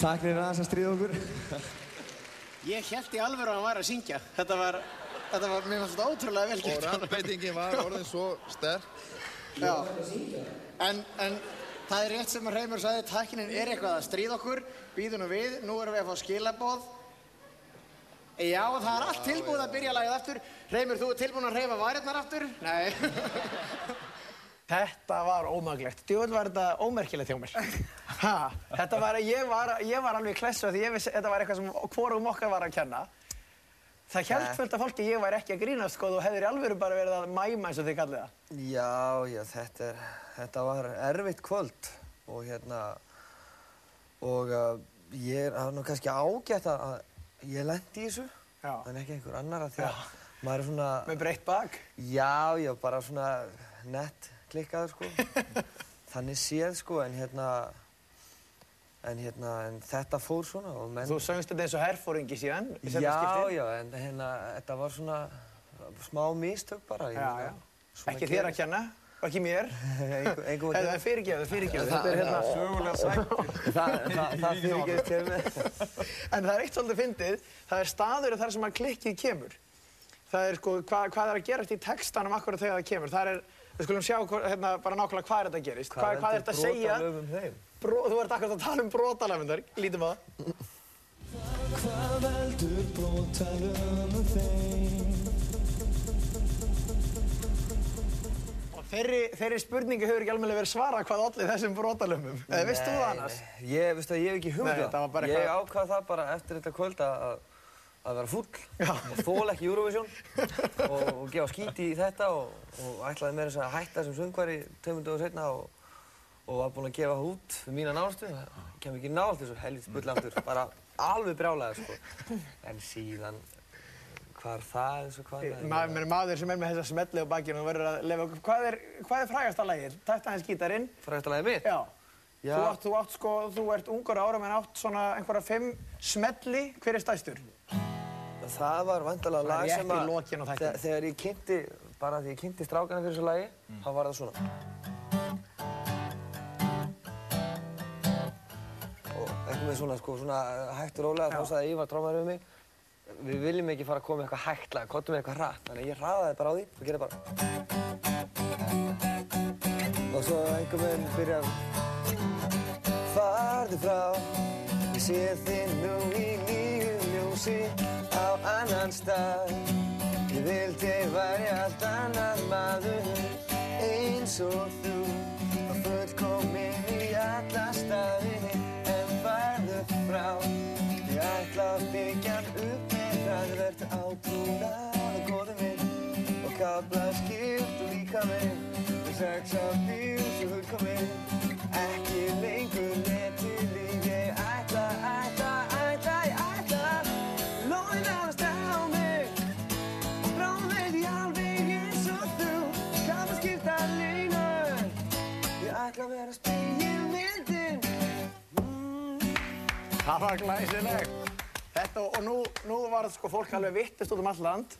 Takk fyrir aðeins að stríða okkur. Ég held í alvöru að hann væri að syngja. Þetta var, þetta var, mér fannst þetta ótrúlega vel Og gert. rafbeitingin var orðin svo sterk. Já. En, en það er rétt sem að Reymur sagði, tæknin er eitthvað að stríða okkur, býðu nú við, nú erum við að fá skilaboð. Já, það er allt tilbúið að byrja lagið aftur. Reymur, þú er tilbúin að reyfa varirnar aftur? Nei. Þetta var ómaglegt. Djúvel var þetta ómerkilegt hjá mér. Ha, þetta var, ég var, ég var alveg klessu því ég vissi, þetta var eitthvað sem hvorum okkar var að kenna. Það held fullt af fólki ég væri ekki að grínast sko, þú hefðir í alvöru bara verið að mæma eins og þið kallið það. Já, já, þetta, er, þetta var erfitt kvöld og hérna, og uh, ég er það er nú kannski ágætt að, að ég lendi í þessu, Já. en ekki einhver annar að því að maður er svona, Með breytt bak. já, já, bara svona nett klikkaður, sko, þannig séð, sko, en hérna, en hérna, en þetta fór svona menn, Þú söngst þetta eins og herfóringi síðan. já, já, en hérna, þetta var svona smá mistök bara, Já, já. Ekki þér að kenna, og ekki mér. Engum- engum að Eða kenna. fyrirgefðu, fyrirgefðu. Þetta er hérna... Sögulega sættir. Það, það, það hér með. En það er eitt svolítið fyndið, það er staður þar sem að klikkið kemur. Það er sko, hvað, hvað er að gerast í textanum akkurat þegar það kemur. Það er, við skulum sjá hvað- hérna, bara nákvæmlega hvað er þetta gerist. Hvað, hvað er þetta að segja? Brotalöfum þeim. Bro, þú ert akkurat að tala um brotalafundar, lítum á það. Hvað veldur brotalöfum þeim? Og þeirri, þeirri spurningu hefur ekki alveg verið svarað hvað allir þessum brotalöfum. Eða veist þú það annars? Ég, veistu að ég hef ekki það var bara Ég ákvað það bara eftir þetta kvöld að, að- vera fúll og þól ekki Eurovision og, og gefa skíti í þetta og, og ætlaði meira þess að hætta sem söngvari tveimur dögum setna og, og var búinn að gefa það út fyrir mína nánustu. Það kem ekki nált þessu helvits bullandur, bara alveg brjálæður sko. En síðan, hvar það eins og hvað það Ma, maður, maður sem er með þessa smelli á bakinu og verður að lefa okkur. Hvað er, hvað er frægasta lagið? Tætt aðeins gítarinn. Frægstalega mitt? Já. Já. Þú, átt, þú átt sko, þú ert ungur árum en átt svona einhverja fimm smelli. Hver er stæstur? Það var er lag sem að lokin þættinum. þegar, þegar ég kynnti, bara því ég kynnti strákana fyrir þessu lagi, Mm. þá var það svona. Og eitthvað með svona, sko, svona hægt og rólega, þá sagði Ívar trámaður við mig, við viljum ekki fara að koma með eitthvað hægt lag, kottum með eitthvað hratt, þannig að ég hraðaði bara á því og gerði bara. Og svo einhver veginn byrjar, farðu frá, ég sé þig nú í nýju ljósi á annan stað. Ég vildi væri allt annar maður eins og þú og fullkomin í alla staði en farðu frá. Ég ætla að byggja upp með það verður átrúnað og góðum minn og kabla skipt og líka minn og sex af bíl svo fullkomin Það var glæsilegt. Þetta og nú, nú var sko fólk alveg vittist út um all land.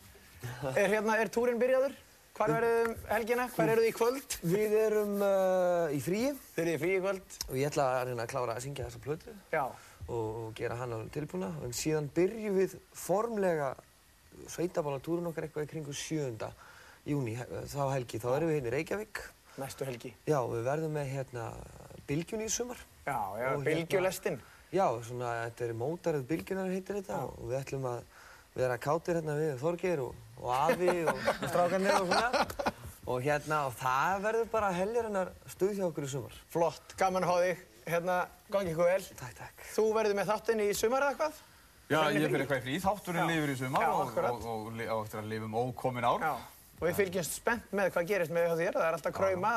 Er, hérna, er túrin byrjaður? Hvar verðum um helgina? Hvar eru þið í kvöld? Við erum uh, í fríi Þið eru í frí í kvöld. og ég ætla að reyna að klára að syngja þessa plötu Já. og, gera hann alveg tilbúna en síðan byrjum við formlega sveitabálatúrun okkar eitthvað í kringu 7. júni þá helgi, þá erum við hérna í Reykjavík Næstu helgi. Já, við verðum með hérna bylgjunni í sumar Já, já, Og hérna-. Já, svona, þetta er mótaröð bylgjunar heitir þetta og við ætlum að vera kátir hérna við Þorgeir og, og Afi og, og strákarnir og svona og hérna, og það verður bara helgar hennar stuð hjá okkur í sumar Flott, gaman að hafa þig. Hérna, gangi ykkur vel. Takk, takk Þú verður með þáttinn í sumar eða hvað? Já, ég fyrir eitthvað í frí. Þátturinn Já. lifir í sumar Já, og, akkurat. og, og, og, og eftir að lifum ókomin ár. Já. Og við fylgjumst spennt með hvað gerist með hjá þér. Það er alltaf krauma.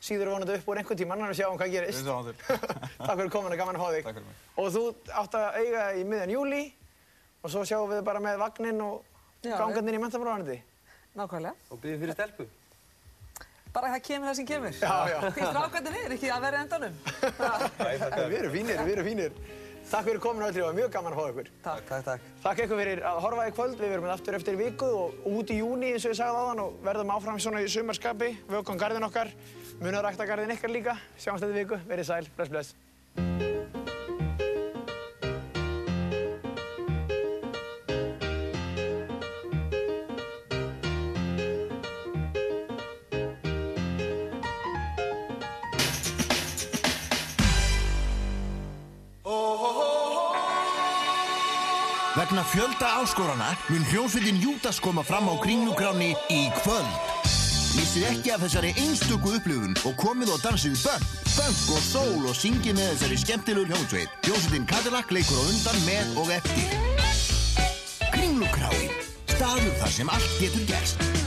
Síður vonandi upp úr einhvern tímann, annars sjáum hvað Við gerist. sáum til. Takk fyrir komin og gaman að hafa þig. Takk fyrir mig. Og þú átt að eiga í miðjan júli og svo sjáum við bara með vagninn og gangandinn í mentabráðanandi. Nákvæmlega. Og byrjum fyrir stelpu Bara það kemur það sem kemur. Já, já. Því strákarnir er ekki að vera endanum. Við erum fínir, við erum fínir. Takk fyrir komin og öll, það var mjög gaman að hafa ykkur. Takk, takk, takk Takk ykkur fyrir að horfa í kvöld. Við verum aftur eftir viku og út í júni eins og ég sagði áðan og verðum áfram svona í sumarskapi. Vökkum garðin okkar, munið að rækta garðin ykkar líka. Sjáumst þetta viku, verið sæl, bless bless. vegna fjölda áskorana mun hljómsveitin Jútas koma fram á Kringlugráni í kvöld. Missið ekki af þessari einstöku upplifun og komið og dansið bönn, fang og sól og syngið með þessari skemmtilegu hljómsveit. Hljómsveitin Cadillac leikur á undan, með og eftir. Kringlugráin, staður þar sem allt getur gerst.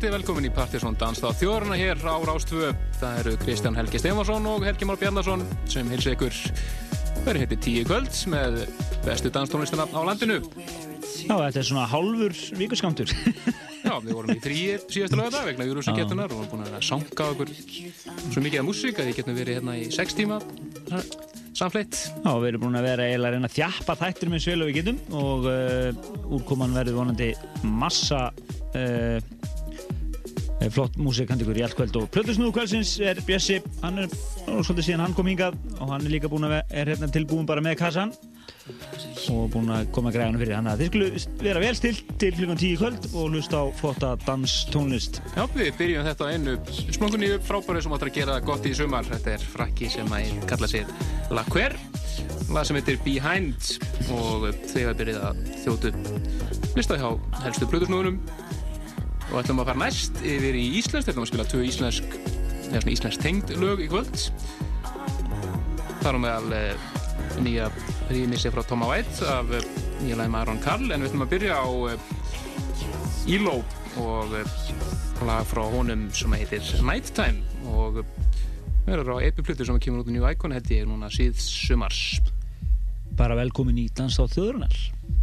Kvöldi, velkomin í Partisón Danstáð þjórna hér á Rástvö. Það eru Kristján Helgi Stefansson og Helgi Már Bjarnason sem hilsi ykkur verið hétti tíu kvöld með bestu danstónlistina á landinu. Já, þetta er svona hálfur vikuskamtur. Já, við vorum í þrýi síðastu lögða vegna Júruvísakettunar og vorum búin að sanga okkur svo mikið af músík að við getum verið hérna í sex tíma samfleitt. Já, við erum búin að vera eiginlega að reyna að þjappa þættir með svil og við getum og uh, úrkoman verður vonandi massa uh, flott músík hann ykkur í allt kvöld og Plötusnúðu kvöldsins er Bjössi, hann er nú svolítið síðan hann kom hingað og hann er líka búin að er hérna tilbúin bara með kassan og búin að koma græðunum fyrir hann. Að þið skulle vera vel stilt til klukkan 10 í kvöld og hlusta á flotta danstónlist. Já, við byrjum þetta á einu splungunni upp frábæri sem áttur að gera gott í sumar. Þetta er frakki sem að kalla sér La Quer, lag sem heitir Behind og þegar byrjið að þjótu lista hjá helstu Plutusnúðunum og ætlum að fara næst yfir í Íslands, ætlum að spila tvö íslensk, eða svona íslensk tengd lög í kvöld. Þar á meðal eh, nýja rýmissi frá Toma White af eh, nýja með Aron Karl, en við ætlum að byrja á eh, Elo og eh, lag frá honum sem heitir Nighttime og verður á epiplutu sem kemur út í New Icon held ég núna síðs sumars. bara velkomin í Danstáð þjóðrunar Já,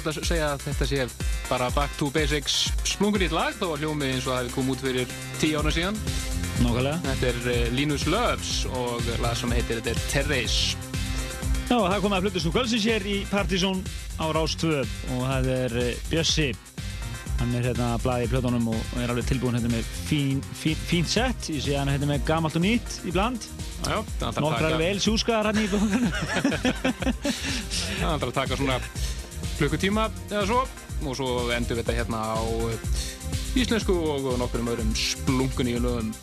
ert að segja að þetta sé bara back to basics splungunýtt lag þó að hljómið eins og það hefði komið út fyrir tíu ára síðan. Nákvæmlega. Þetta er eh, Linus Loves og lag sem heitir þetta er Terrace. Já, það er komið að flutusnú kvöldsins hér í Partizón á Rás 2 og það er eh, Bjössi. Hann er hérna að blaði í plötunum og er alveg tilbúin hérna með fín, fín, fín sett. Ég sé hann er hérna með gamalt og nýtt í bland. Nokkrar vel sjúskaðar hann í blóðan. Það ætlar að taka svona klukkutíma eða svo og svo endur við þetta hérna á eh, íslensku og nokkur um öðrum splungun í lögum.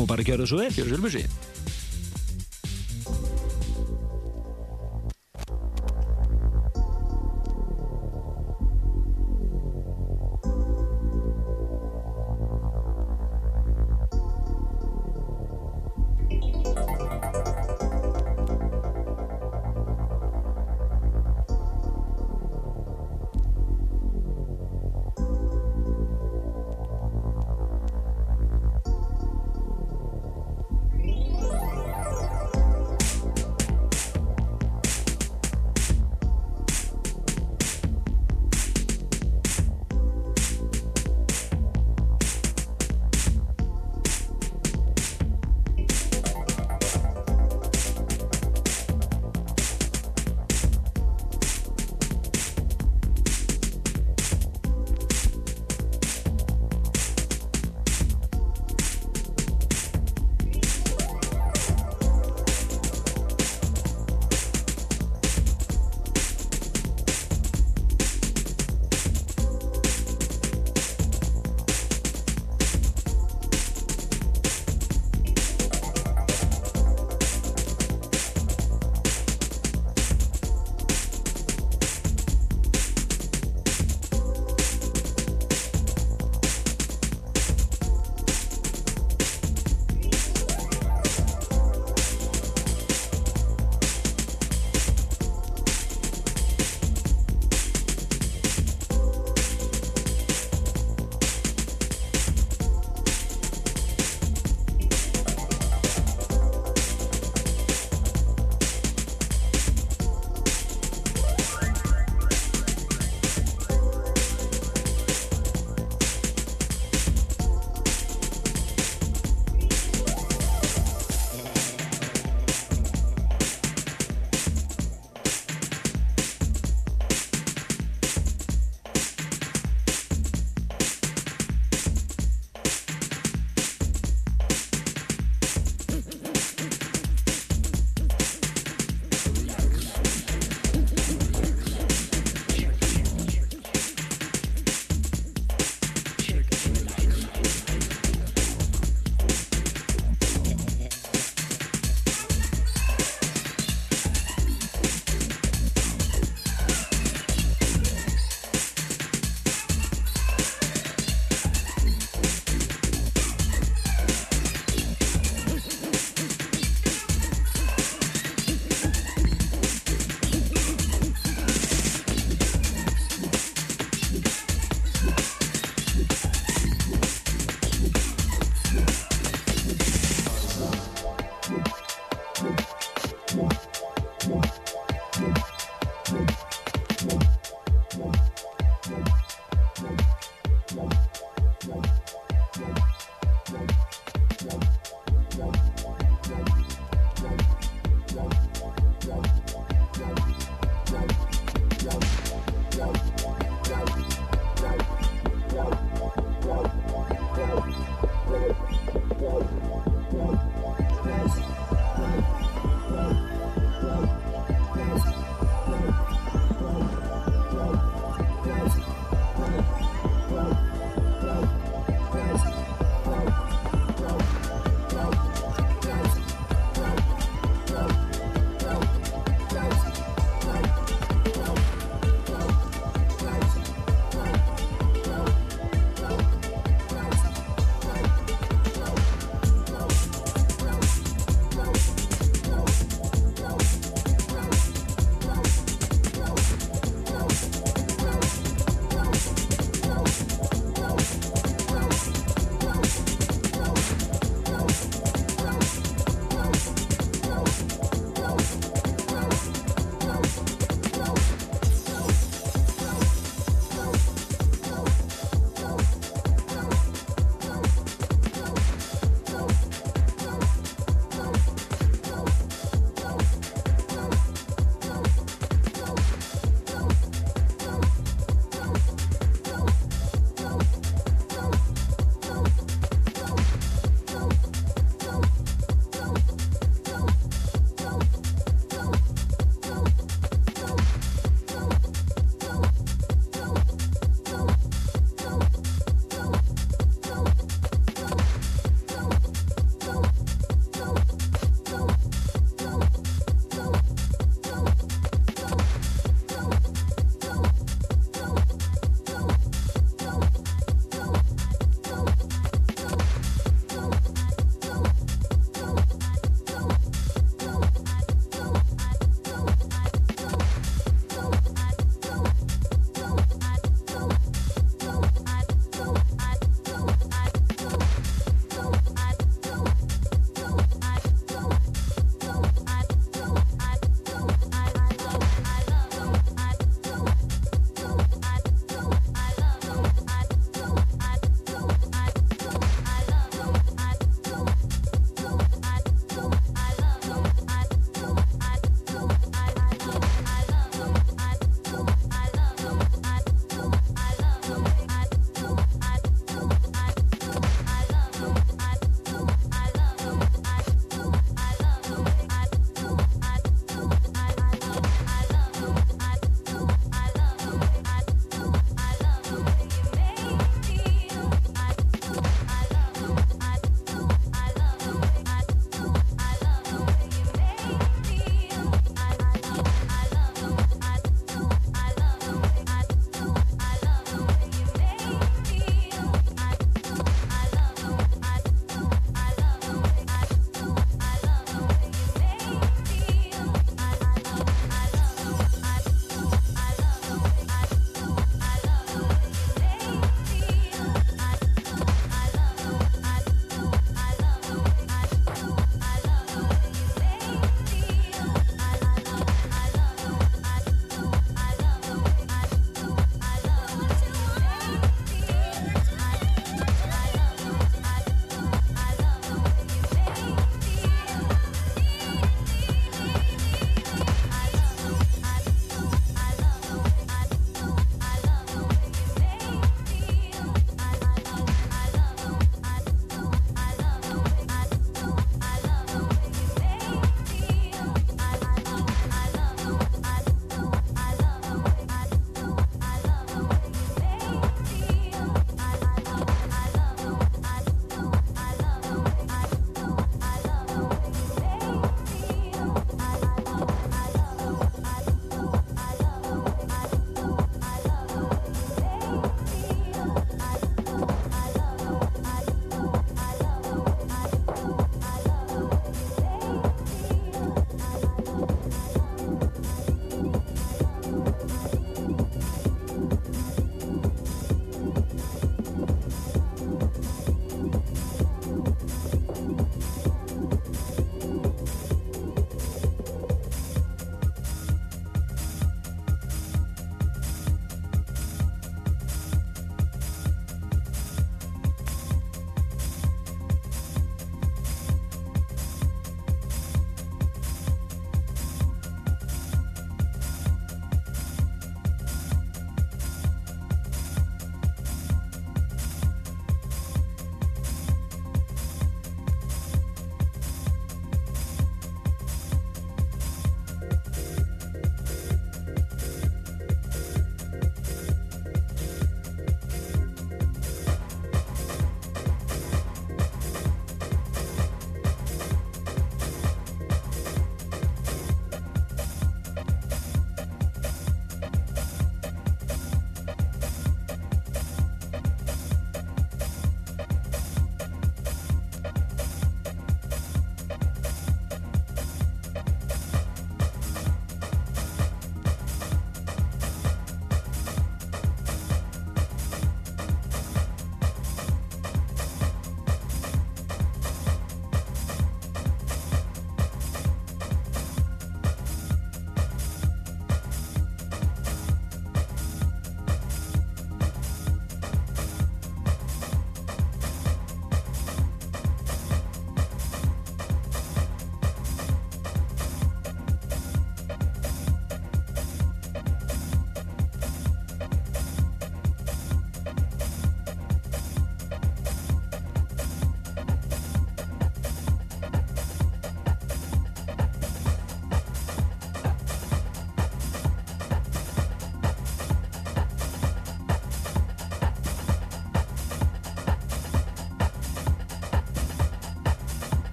Og bara það svo vel. Það svo vel,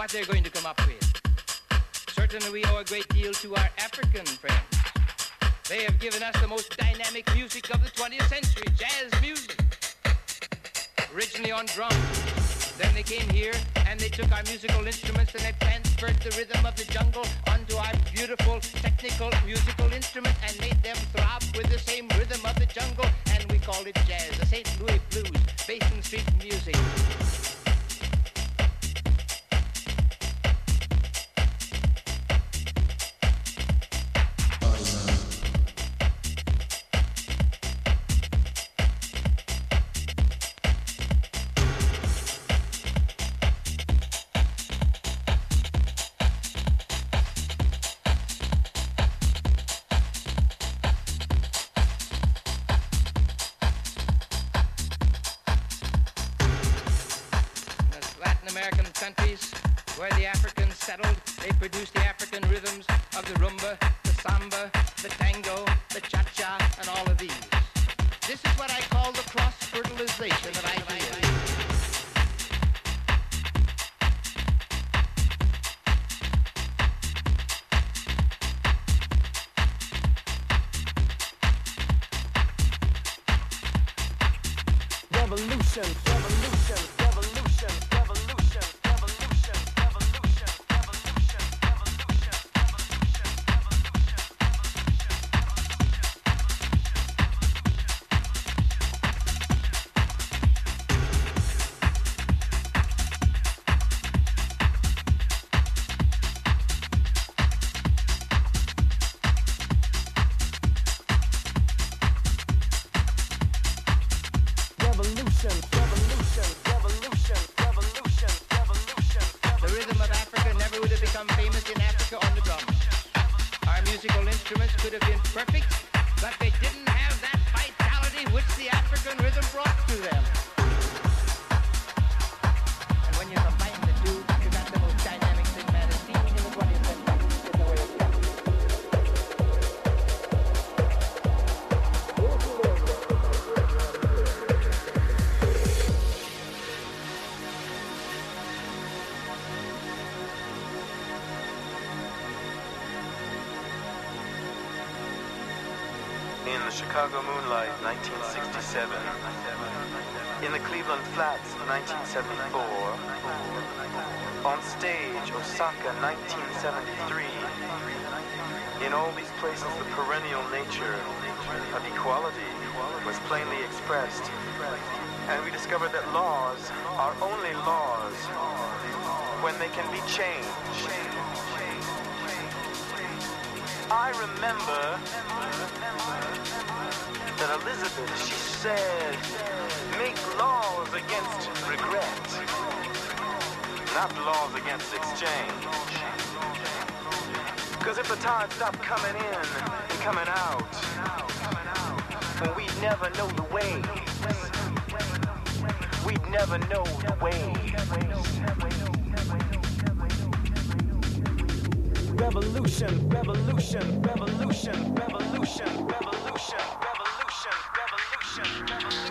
what they're going to come up with. Certainly we owe a great deal to our African friends. They have given us the most dynamic music of the 20th century, jazz music. Originally on drums. Then they came here and they took our musical instruments and they transferred the rhythm of the jungle onto our beautiful technical musical instrument and made them throb with the same rhythm of the jungle and we called it jazz, the St. Louis blues, Basin Street music. Cleveland Flats, 1974. On stage, Osaka, 1973. In all these places, the perennial nature of equality was plainly expressed. And we discovered that laws are only laws when they can be changed. I remember that Elizabeth, she said, regret, not laws against exchange. Because if the tide stopped coming in and coming out, then we'd never know the way. We'd never know the way. Revolution, revolution, revolution, revolution, revolution, revolution, revolution, revolution.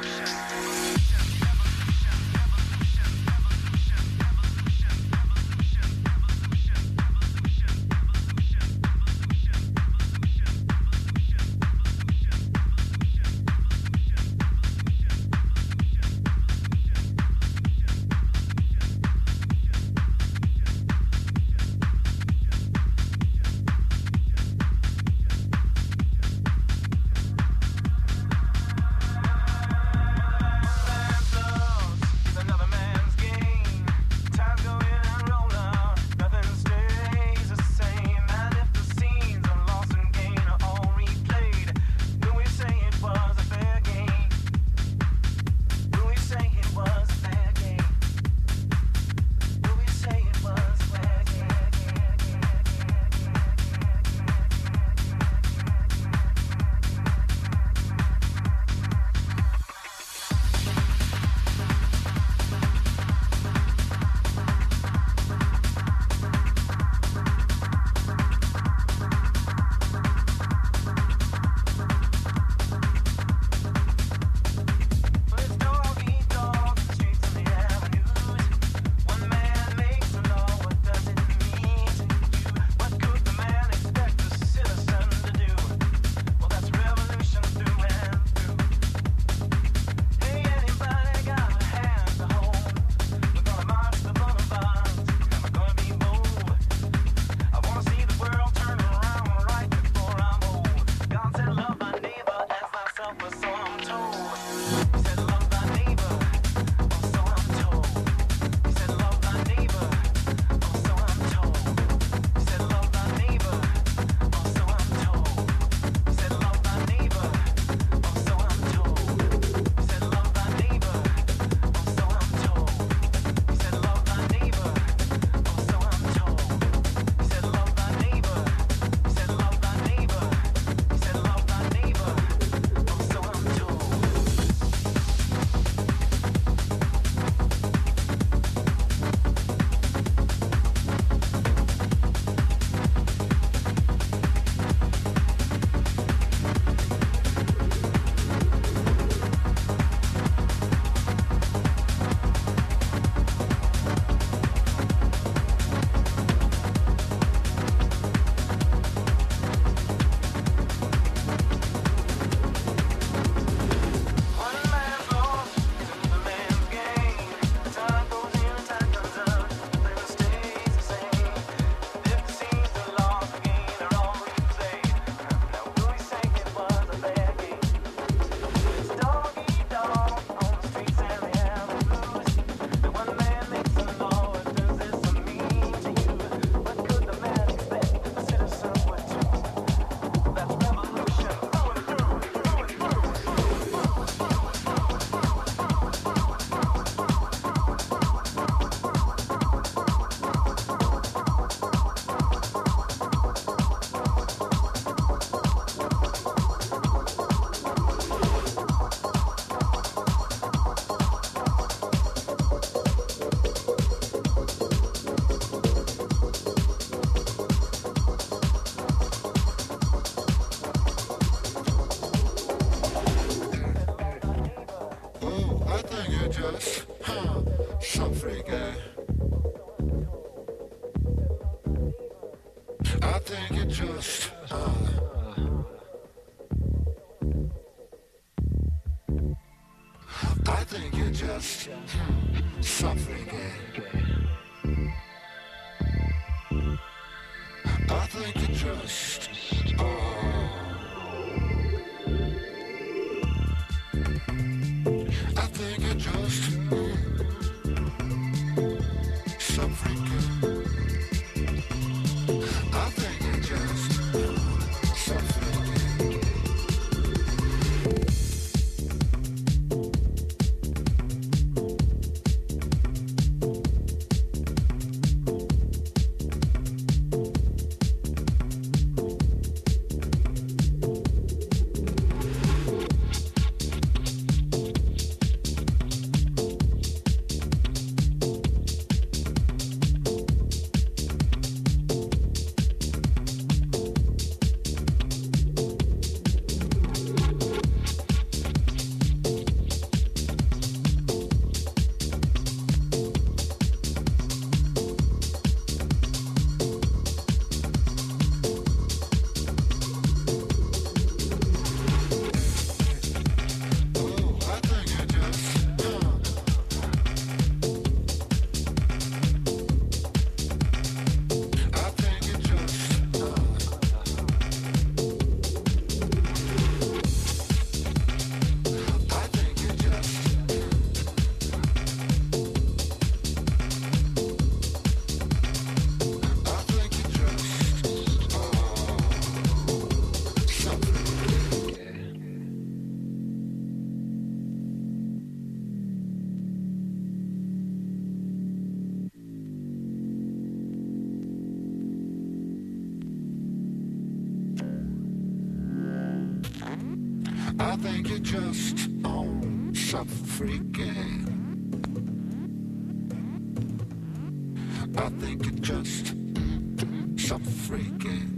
Freaking.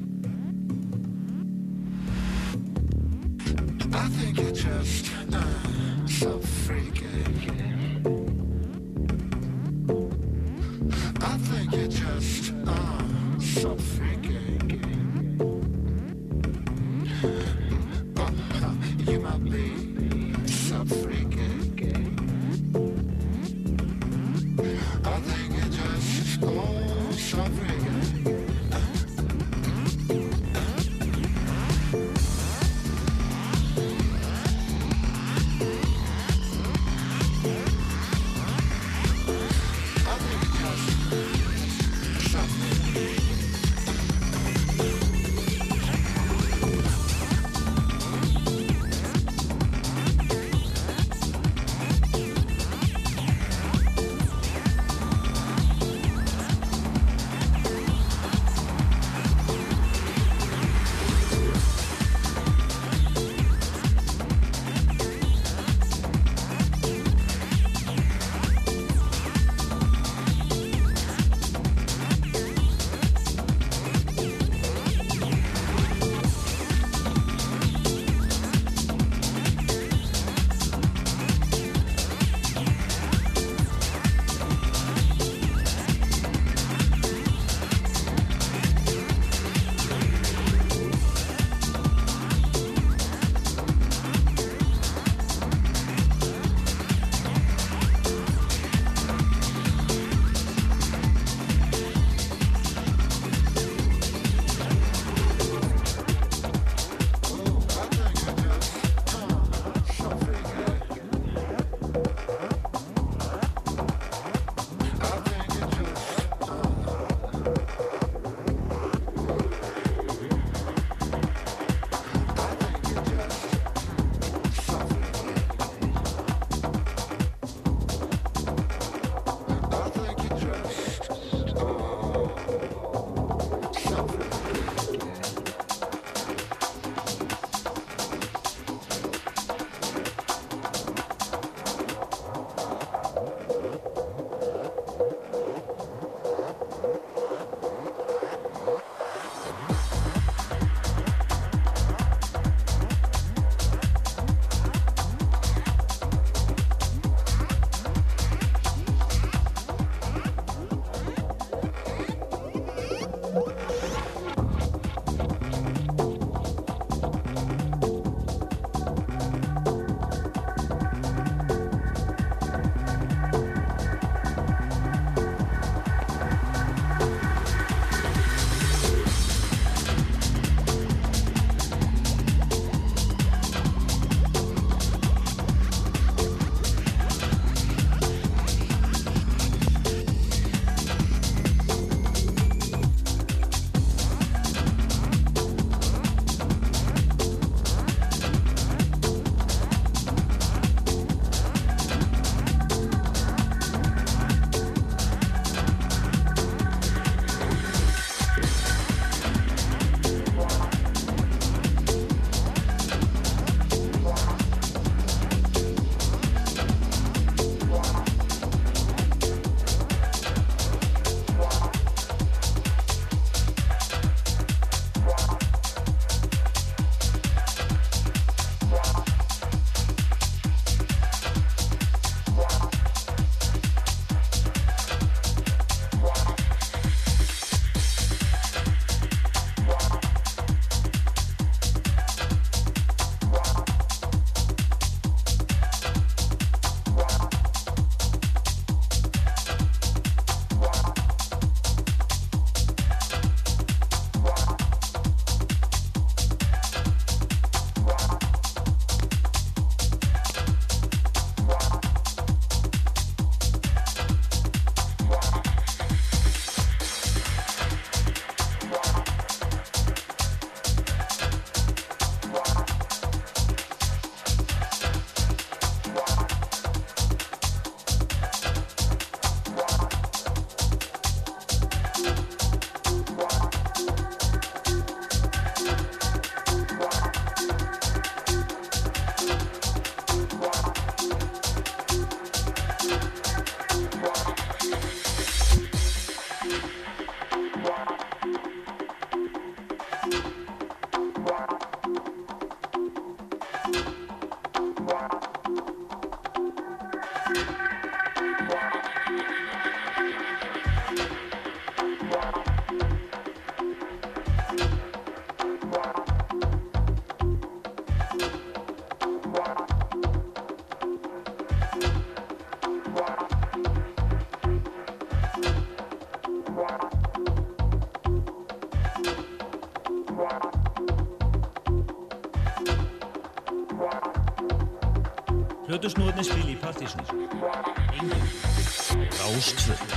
I think you're just uh, freaking. Plötusnúðinni spili í partysón. Engin. Rástföld.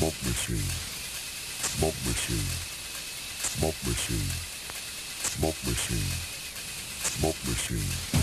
Smoke machine. Smoke machine. Smoke machine. Smoke machine. Smoke machine.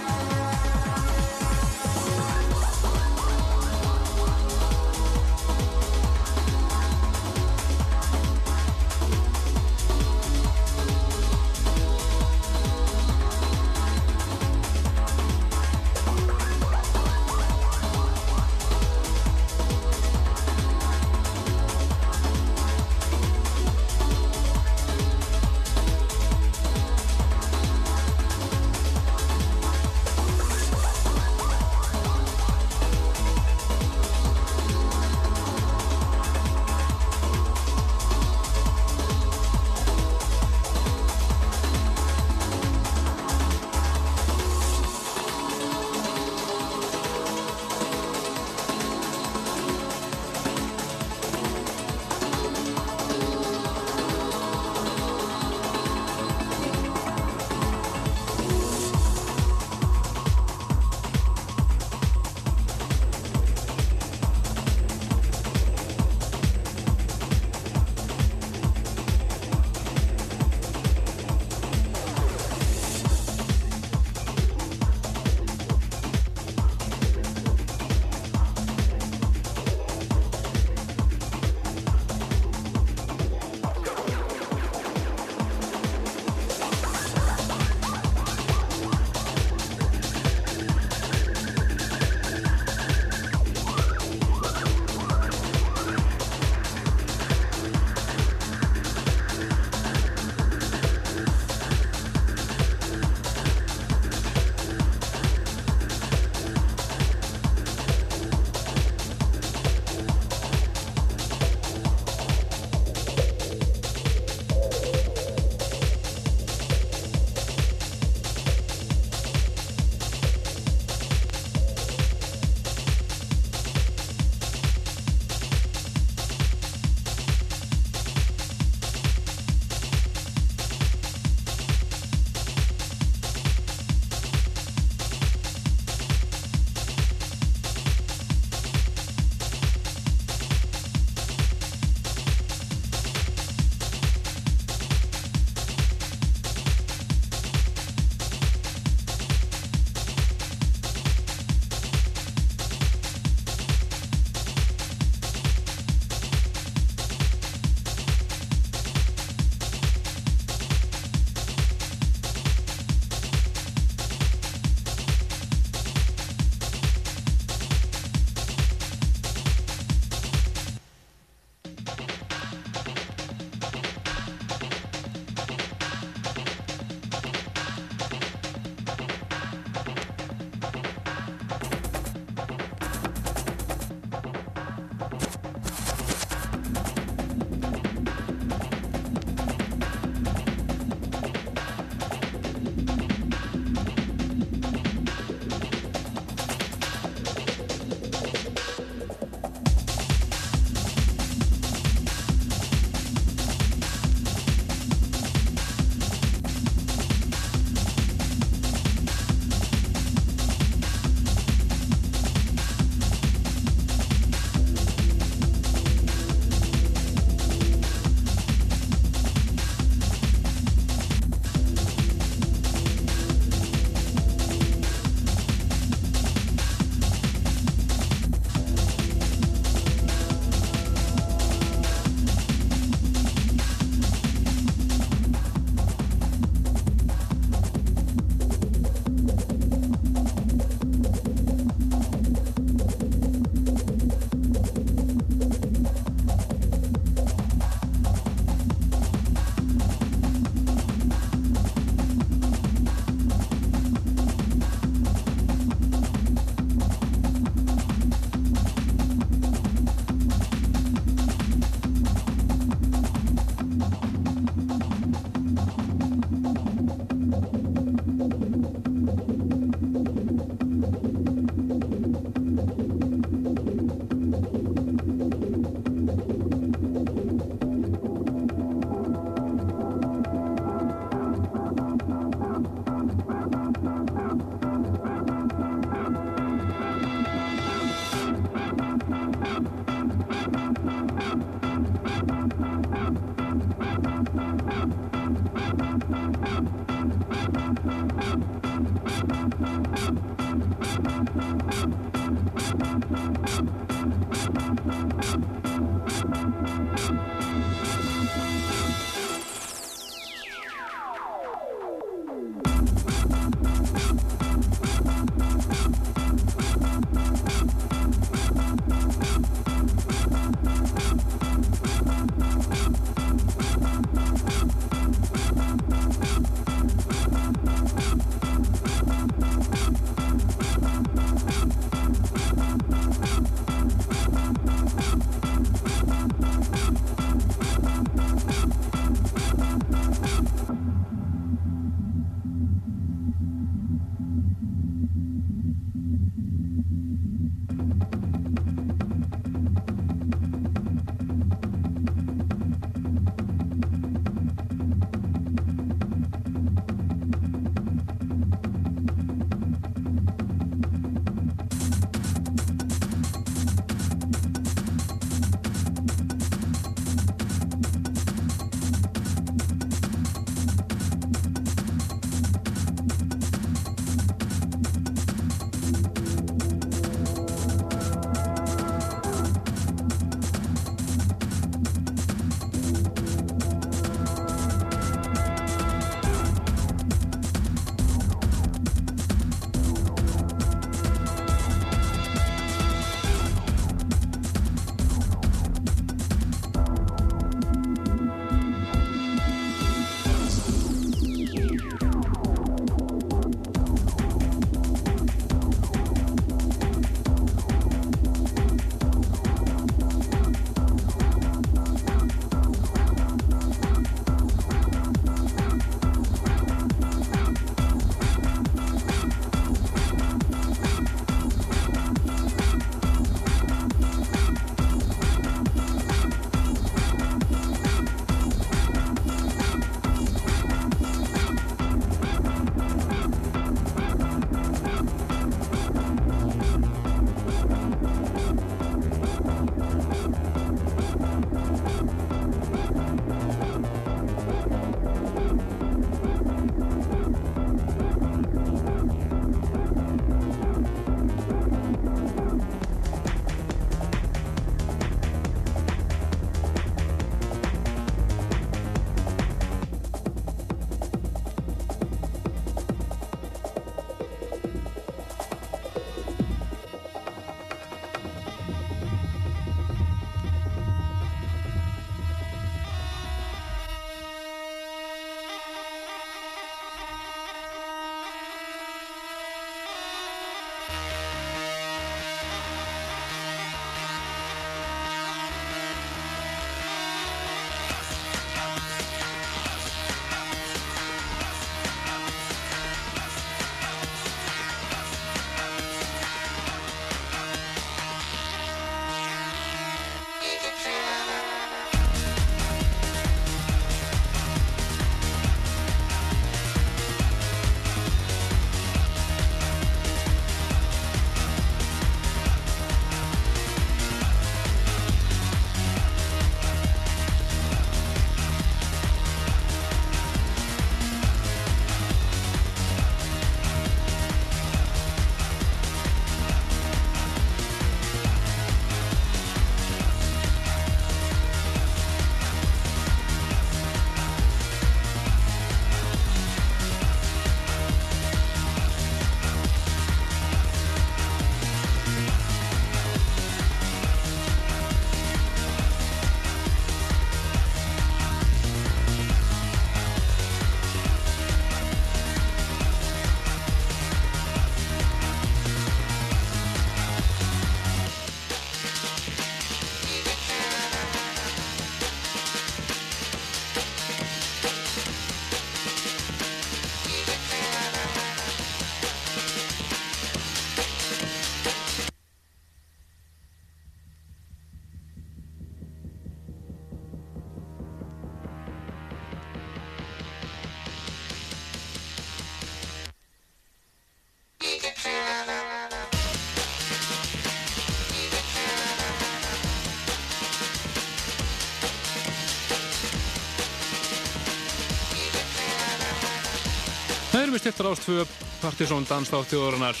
Það eru við styrtar ástfugja Partiðsson dansþáttiðorunar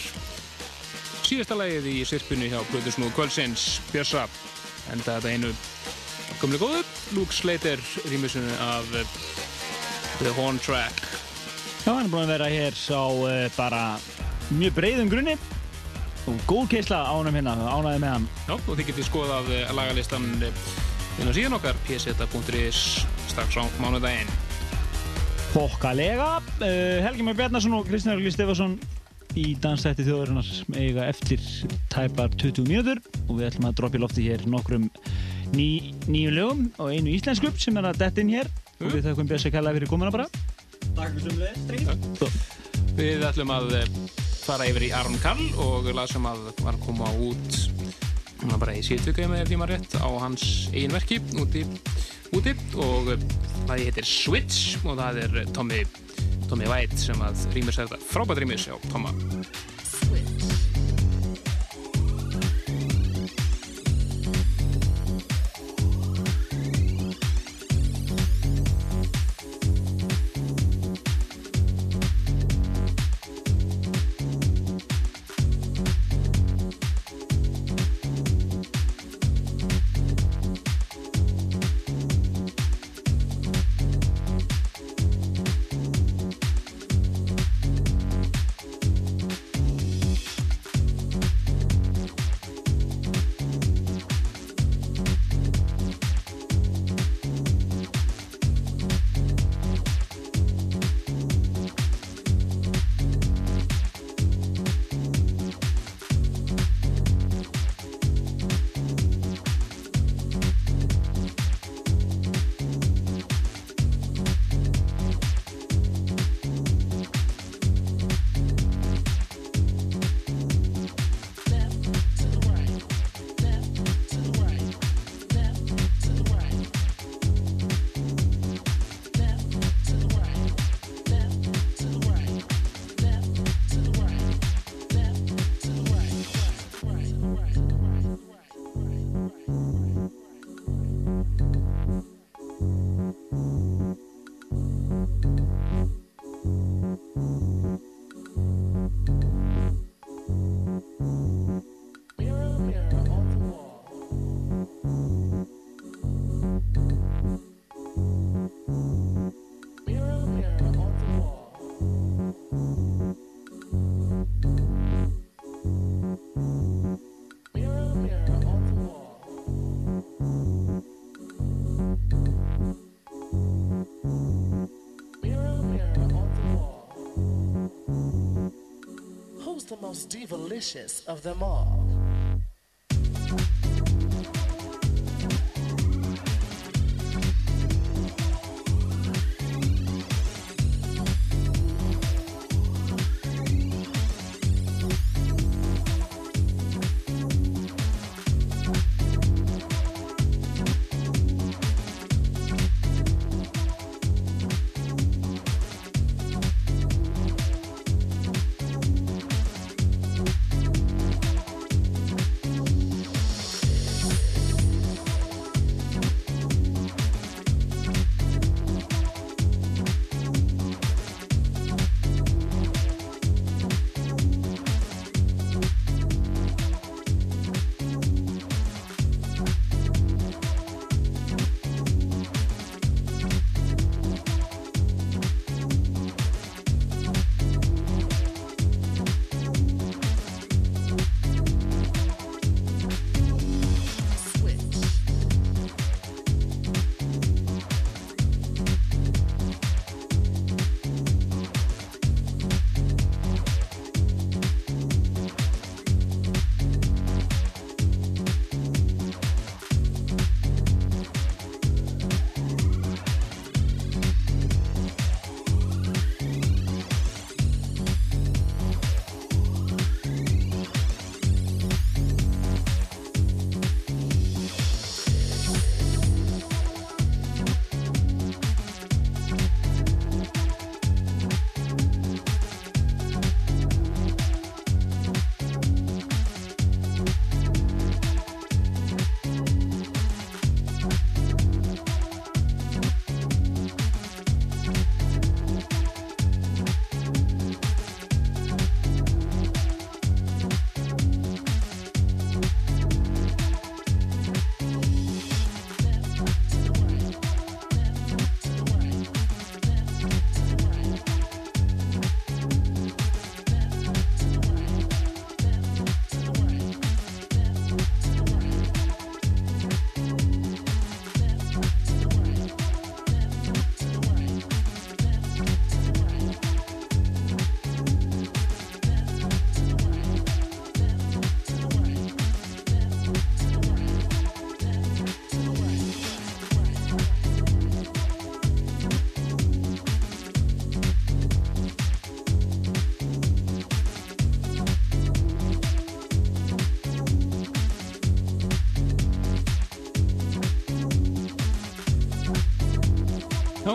Síðasta lægið í sirpunni hjá Plutusnúð Kvölsins Björsa Enda þetta einu komlega góðu. Luke Slater rýmisunni af eh, The Horn Track. Já, hann er búin að vera hér á uh, eh, bara mjög breiðum grunni. Og góð keysla ánum hérna ánæði með hann. Já, og þið getur skoða af uh, eh, lagalistan hérna síðan okkar pseta.is strax á mánu daginn Uh, Helgi Már Bjarnason og Kristján Örgli Stefansson í dansætti þjóðarinnar eiga eftir tæpar 20 mínútur og við ætlum að droppa í lofti hér nokkrum ný, nýjum lögum og einu íslenskup sem er að detta inn hér. Og við þakkum Björns að kalla fyrir komuna bara. Takk fyrir sumlega, Við ætlum að eh, fara yfir í Aron Karl og lag sem að var að koma út núna bara í síðutöku með því maður rétt á hans eigin verki úti, úti. Og það heitir Switch og það er Tommy, Tommy White sem að rýmur sér þetta frábært rýmur sér á Tomma. Who's of them all?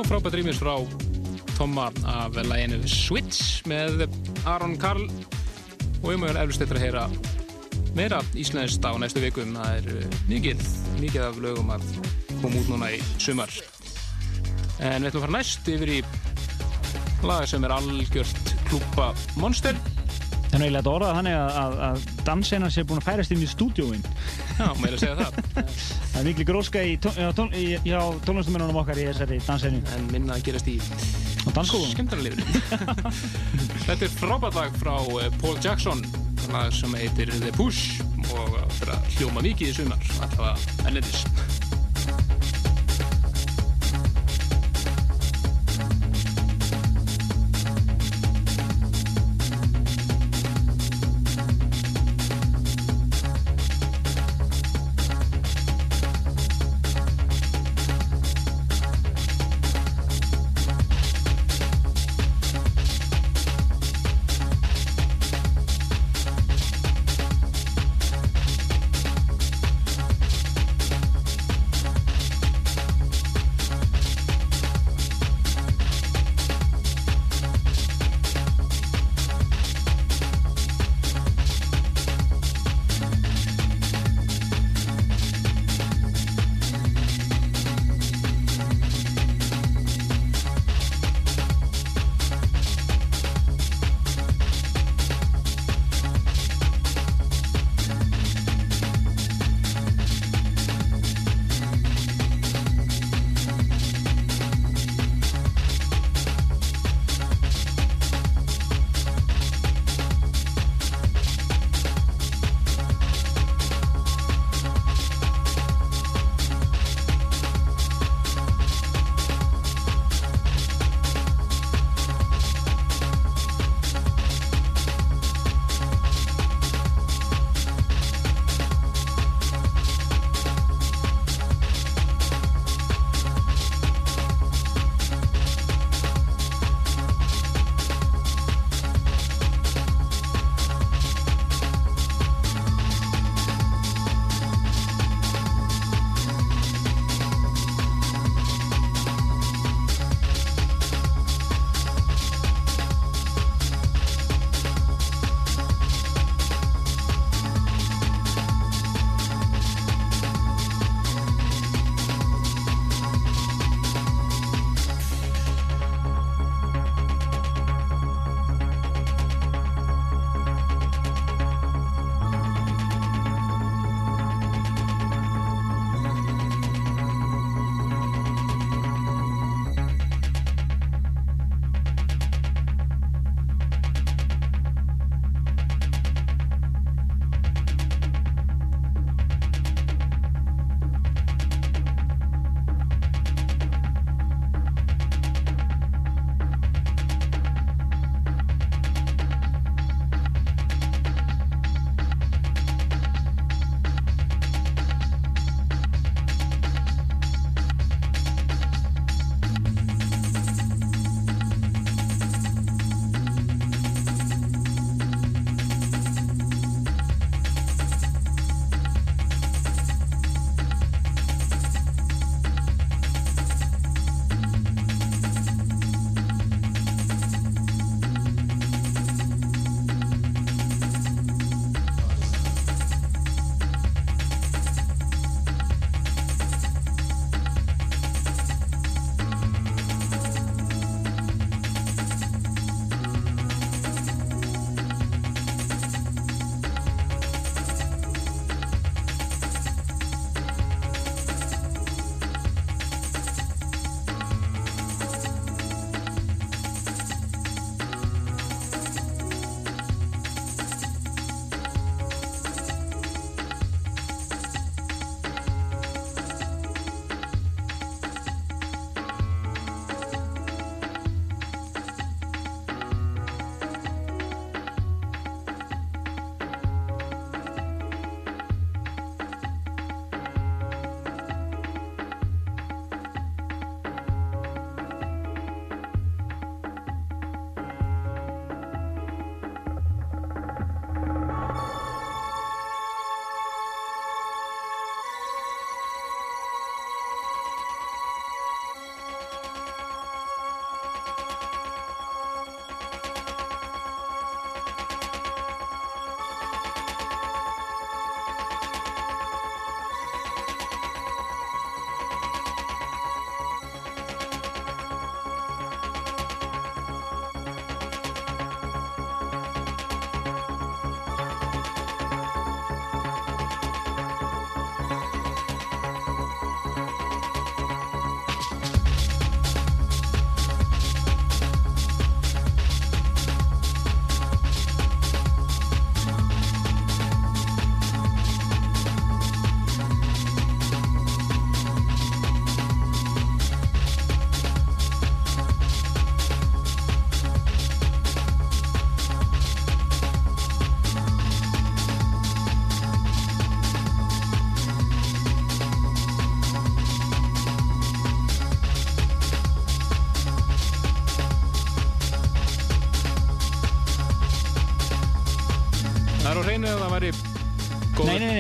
Frábært rýmis frá Tomma af læginu Switch með Aron Karl og ég mögur eflust eftir að heyra meira íslenskt á næstu vikum. Það er uh, mikið, mikið af lögum að koma út núna í sumar. En við ætlum að fara næst yfir í laga sem er algjört klúpa Monster. Það er eiginlega að orða þannig að, að, að dansina sé búin að færast inn í stúdíóin. Já, meira að segja það. Það er miklu gróska í, tón, já, tón, í, hjá tónlistamennunum okkar í þessari dansinu. En minna að gerast í. Skemmtarlifinu. Þetta er frábært lag frá eh, Paul Jackson, lag sem heitir The Push og það er að hljóma mikið í sumar, allavega ennendis.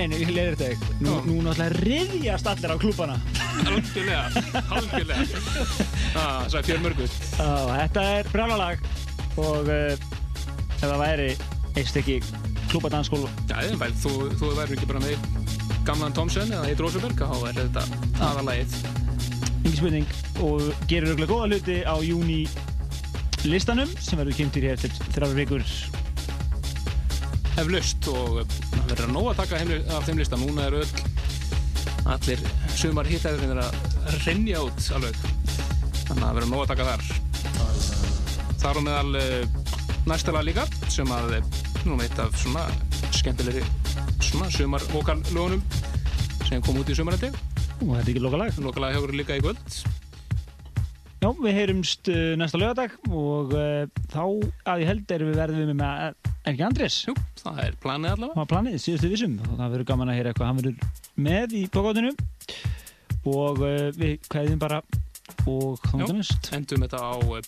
Nei, nei, ég leiðir þetta ekki. Nú, nú náttúrulega riðjast allir á klúbana. Algjörlega, algjörlega. Ah, það er fjör mörgut. Já, þetta er brjálalag og uh, ef það væri eitt stykki klúbadanskól Já, ég veit, þú, þú væri ekki bara með gamlan Thomsen eða Heid Rosenberg, þá er þetta aðalagið. Engi spurning og gerir auðvitað góða hluti á júni listanum sem verður kynntir hér til þrjár vikur Eflaust og uh, það verður að nóg að taka heimli, af þeim lista. Núna eru öll, allir sumar hittæðurinn að renja út alveg. Þannig að það verður nóg að taka þar. Þar á meðal uh, næsta lag líka sem að uh, nú veit af svona skemmtilegri svona sumar vokallögunum sem kom út í sumarætti. og þetta er ekki loka lag Loka lag hjá okkur líka í kvöld. Já, við heyrumst næsta lögadag og uh, þá að ég held erum við verðum við með er ekki Andrés? Jú, það er planið allavega. Það var planið, síðustu vissum. Og það verður gaman að heyra eitthvað. Hann verður með í bókátinu og uh, við kveðum bara og þá Já, næst. endum þetta á uh,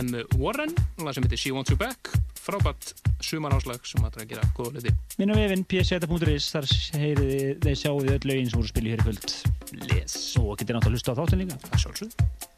Emmu Warren, lag sem heitir She Wants You Back. Frábært sumaráslag sem að er að gera góða hluti. Minn á vefinn pseta.is þar heyrið þið sjáu þið öll lögin sem voru spilið hér í kvöld. Les. Og getið náttúrulega hlusta á þáttin líka. Það sjálfsög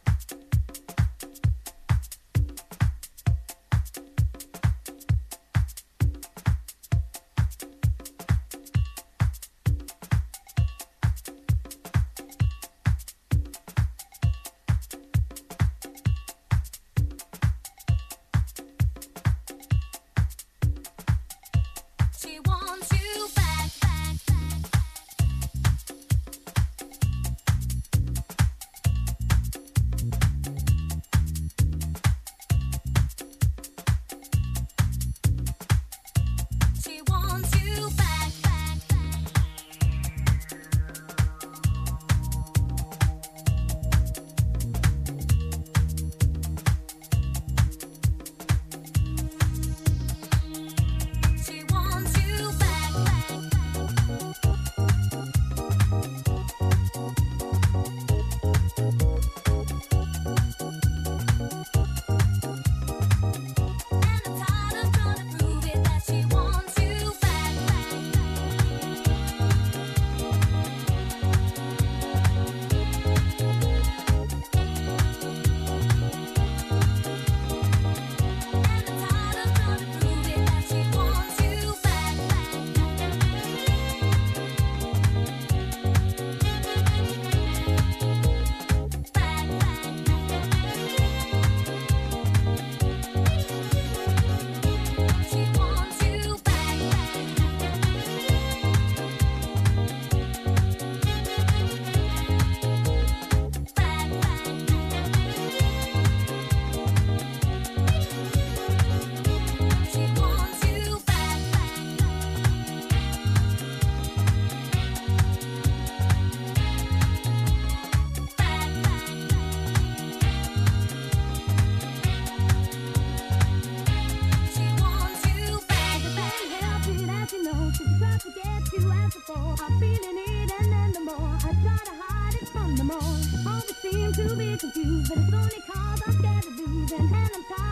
too big confused, but it's only cause I've got to do. I'm tired.